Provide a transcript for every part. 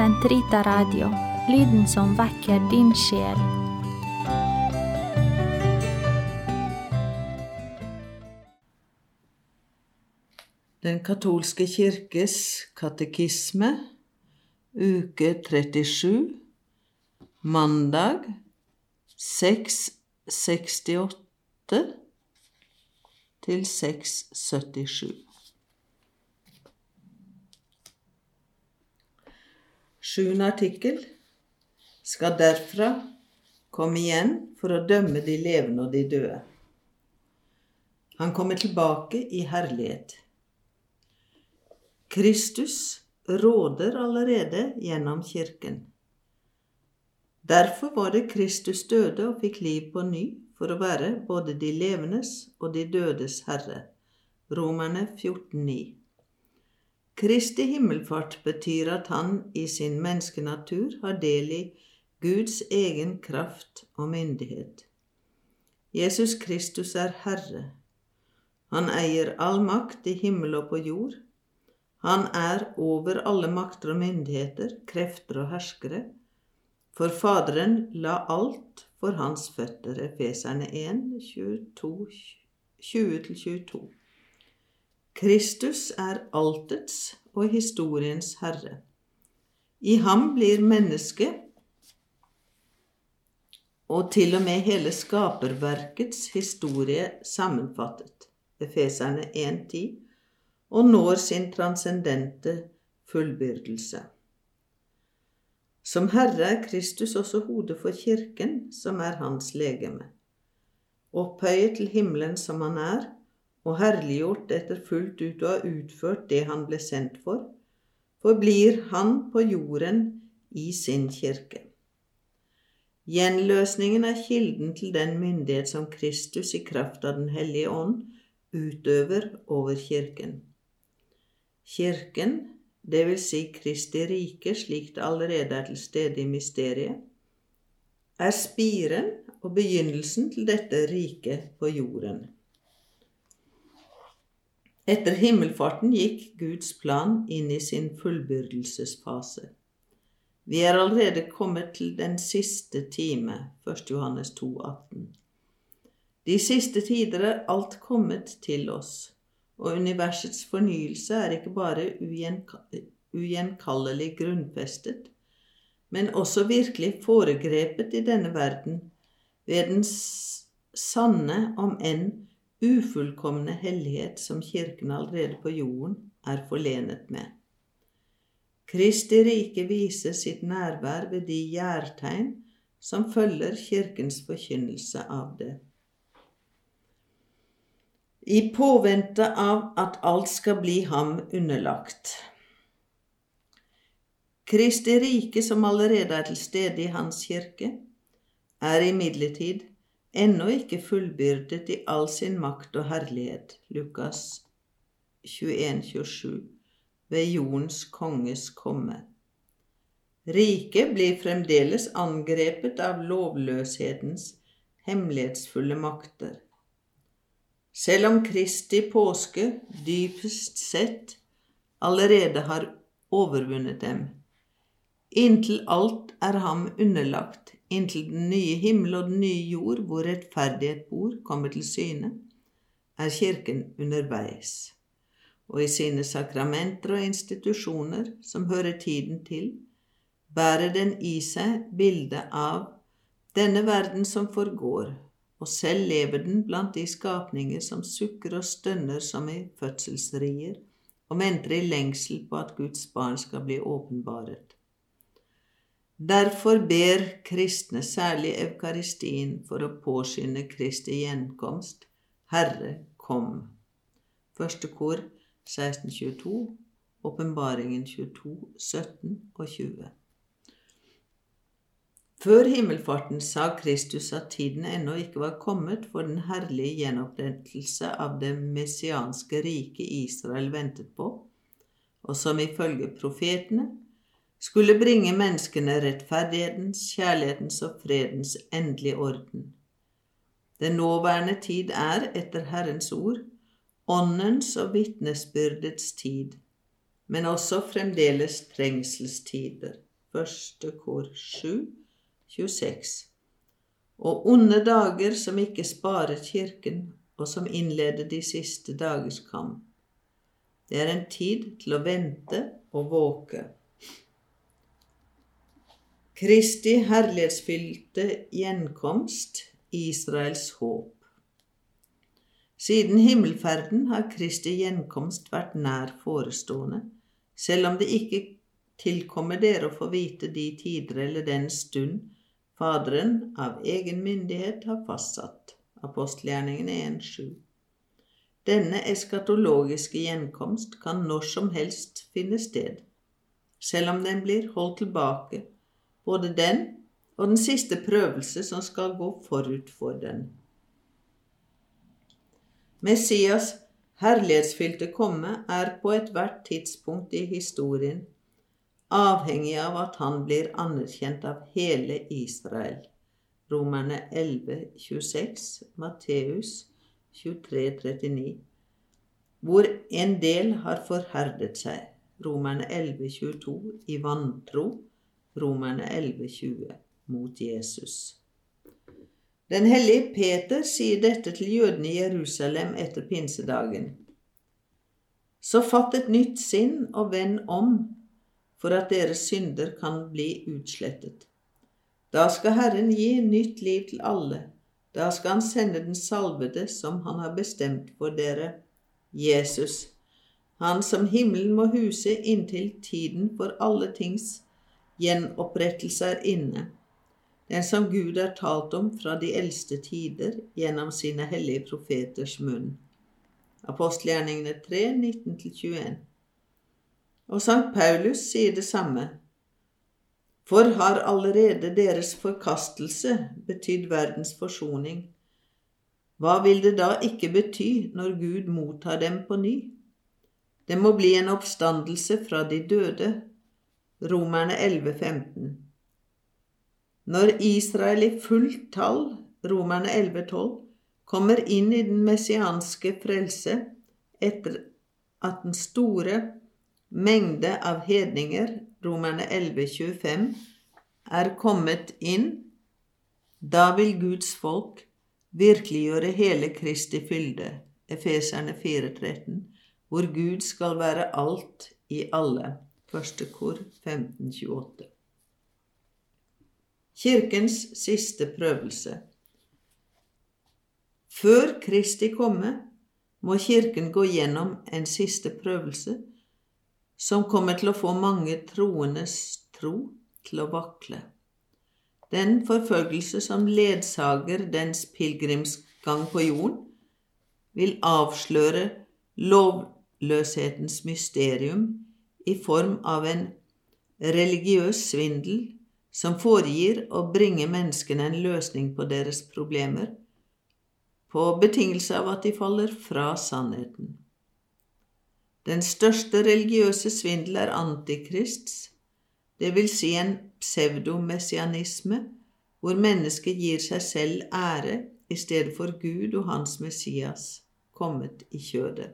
Sentrita Radio, lyden som vekker din sjel. Den katolske kirkes katekisme, uke 37, mandag 668 til 677. Sjuende artikkel skal derfra komme igjen for å dømme de levende og de døde. Han kommer tilbake i herlighet. Kristus råder allerede gjennom kirken. Derfor var det Kristus døde og fikk liv på ny for å være både de levendes og de dødes herre. Romerne 14,9. Kristi himmelfart betyr at han i sin menneskenatur har del i Guds egen kraft og myndighet. Jesus Kristus er Herre. Han eier all makt i himmel og på jord. Han er over alle makter og myndigheter, krefter og herskere. For Faderen la alt for hans føtter. Efeserne 1, 20-22. Kristus er altets og historiens herre. I ham blir mennesket og til og med hele skaperverkets historie sammenfattet, Efeserne 1.10, og når sin transcendente fullbyrdelse. Som Herre er Kristus også hodet for Kirken, som er hans legeme. Opphøyet til himmelen som han er, og herliggjort etter fullt ut å ha utført det han ble sendt for, forblir han på jorden i sin kirke. Gjenløsningen er kilden til den myndighet som Kristus i kraft av Den hellige ånd utøver over kirken. Kirken, det vil si Kristi rike slik det allerede er til stede i mysteriet, er spiren og begynnelsen til dette riket på jorden. Etter himmelfarten gikk Guds plan inn i sin fullbyrdelsesfase. Vi er allerede kommet til den siste time, 1. Johannes 2, 18. De siste tider er alt kommet til oss, og universets fornyelse er ikke bare ugjenkallelig grunnfestet, men også virkelig foregrepet i denne verden ved den sanne, om enn ufullkomne hellighet som Kirken allerede på jorden er forlenet med. Kristi rike viser sitt nærvær ved de gjærtegn som følger Kirkens forkynnelse av det. I påvente av at alt skal bli ham underlagt. Kristi rike, som allerede er til stede i Hans kirke, er imidlertid ennå ikke fullbyrdet i all sin makt og herlighet, Lukas 21, 27, ved jordens konges komme. Riket blir fremdeles angrepet av lovløshetens hemmelighetsfulle makter. Selv om Kristi påske dypest sett allerede har overvunnet dem, inntil alt er ham underlagt, inntil den nye himmel og den nye jord, hvor rettferdighet bor, kommer til syne, er Kirken underveis, og i sine sakramenter og institusjoner som hører tiden til, bærer den i seg bildet av denne verden som forgår, og selv lever den blant de skapninger som sukker og stønner som i fødselsrier, og venter i lengsel på at Guds barn skal bli åpenbaret. Derfor ber kristne, særlig Eukaristien, for å påskynde Kristi gjenkomst. Herre, kom. Første kor 1622, Åpenbaringen 22, 17 og 20. Før himmelfarten sa Kristus at tiden ennå ikke var kommet for den herlige gjenopprettelse av det messianske riket Israel ventet på, og som ifølge profetene skulle bringe menneskene rettferdighetens, kjærlighetens og fredens endelige orden. Den nåværende tid er, etter Herrens ord, åndens og vitnesbyrdets tid, men også fremdeles trengselstider, Første kor 7, 26. Og onde dager som ikke sparer kirken, og som innleder de siste dagers kamp. Det er en tid til å vente og våke. Kristi herlighetsfylte gjenkomst, Israels håp. Siden himmelferden har Kristi gjenkomst vært nær forestående, selv om det ikke tilkommer dere å få vite de tider eller den stund Faderen av egen myndighet har fastsatt. Apostelgjerningene 1.7. Denne eskatologiske gjenkomst kan når som helst finne sted, selv om den blir holdt tilbake, både den og den siste prøvelse som skal gå forut for den. Messias' herlighetsfylte komme er på ethvert tidspunkt i historien avhengig av at han blir anerkjent av hele Israel. Romerne 11, 26, Matteus 23, 39, hvor en del har forherdet seg. Romerne 11, 22, i vantro. Romerne 11, 20, mot Jesus. Den hellige Peter sier dette til jødene i Jerusalem etter pinsedagen. Så fatt et nytt sinn og vend om, for at deres synder kan bli utslettet. Da skal Herren gi nytt liv til alle. Da skal Han sende den salvede som Han har bestemt for dere, Jesus, Han som himmelen må huse inntil tiden for alle tings gjenopprettelse er inne den som Gud har talt om fra de eldste tider gjennom sine hellige profeters munn. Apostelgjerningene 3, 19-21. Og Sankt Paulus sier det samme. For har allerede deres forkastelse betydd verdens forsoning? Hva vil det da ikke bety når Gud mottar dem på ny? Det må bli en oppstandelse fra de døde. Romerne 11, 15. Når Israel i fullt tall, Romerne 11,12, kommer inn i den messianske frelse etter at den store mengde av hedninger, Romerne 11,25, er kommet inn, da vil Guds folk virkeliggjøre hele Kristi fylde, Efeserne 4,13, hvor Gud skal være alt i alle. Første kor 1528. Kirkens siste prøvelse. Før Kristi komme må Kirken gå gjennom en siste prøvelse som kommer til å få mange troendes tro til å vakle. Den forfølgelse som ledsager dens pilegrimsgang på jorden, vil avsløre lovløshetens mysterium i form av en religiøs svindel som foregir å bringe menneskene en løsning på deres problemer, på betingelse av at de faller fra sannheten. Den største religiøse svindel er antikrists, det vil si en pseudomessianisme hvor mennesket gir seg selv ære i stedet for Gud og Hans Messias kommet i kjødet.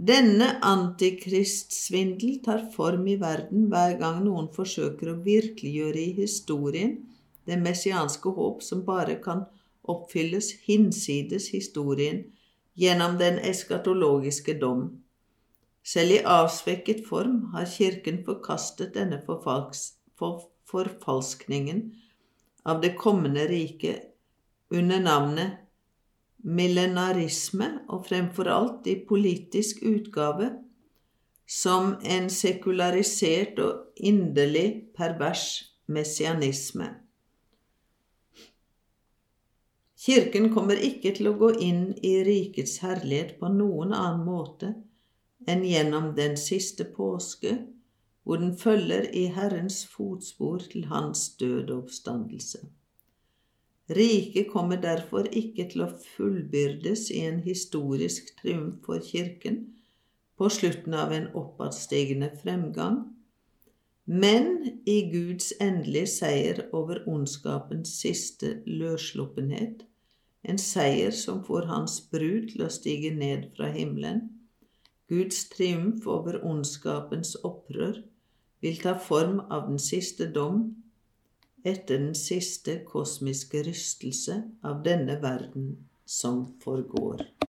Denne antikristsvindel tar form i verden hver gang noen forsøker å virkeliggjøre i historien det messianske håp som bare kan oppfylles hinsides historien gjennom den eskatologiske dom. Selv i avsvekket form har Kirken forkastet denne forfalskningen av det kommende riket under navnet millenarisme og fremfor alt i politisk utgave som en sekularisert og inderlig pervers messianisme. Kirken kommer ikke til å gå inn i rikets herlighet på noen annen måte enn gjennom den siste påske, hvor den følger i Herrens fotspor til Hans døde oppstandelse. Riket kommer derfor ikke til å fullbyrdes i en historisk triumf for Kirken på slutten av en oppadstigende fremgang, men i Guds endelige seier over ondskapens siste løssluppenhet, en seier som får Hans brud til å stige ned fra himmelen, Guds triumf over ondskapens opprør, vil ta form av den siste dom etter den siste kosmiske rystelse av denne verden som forgår.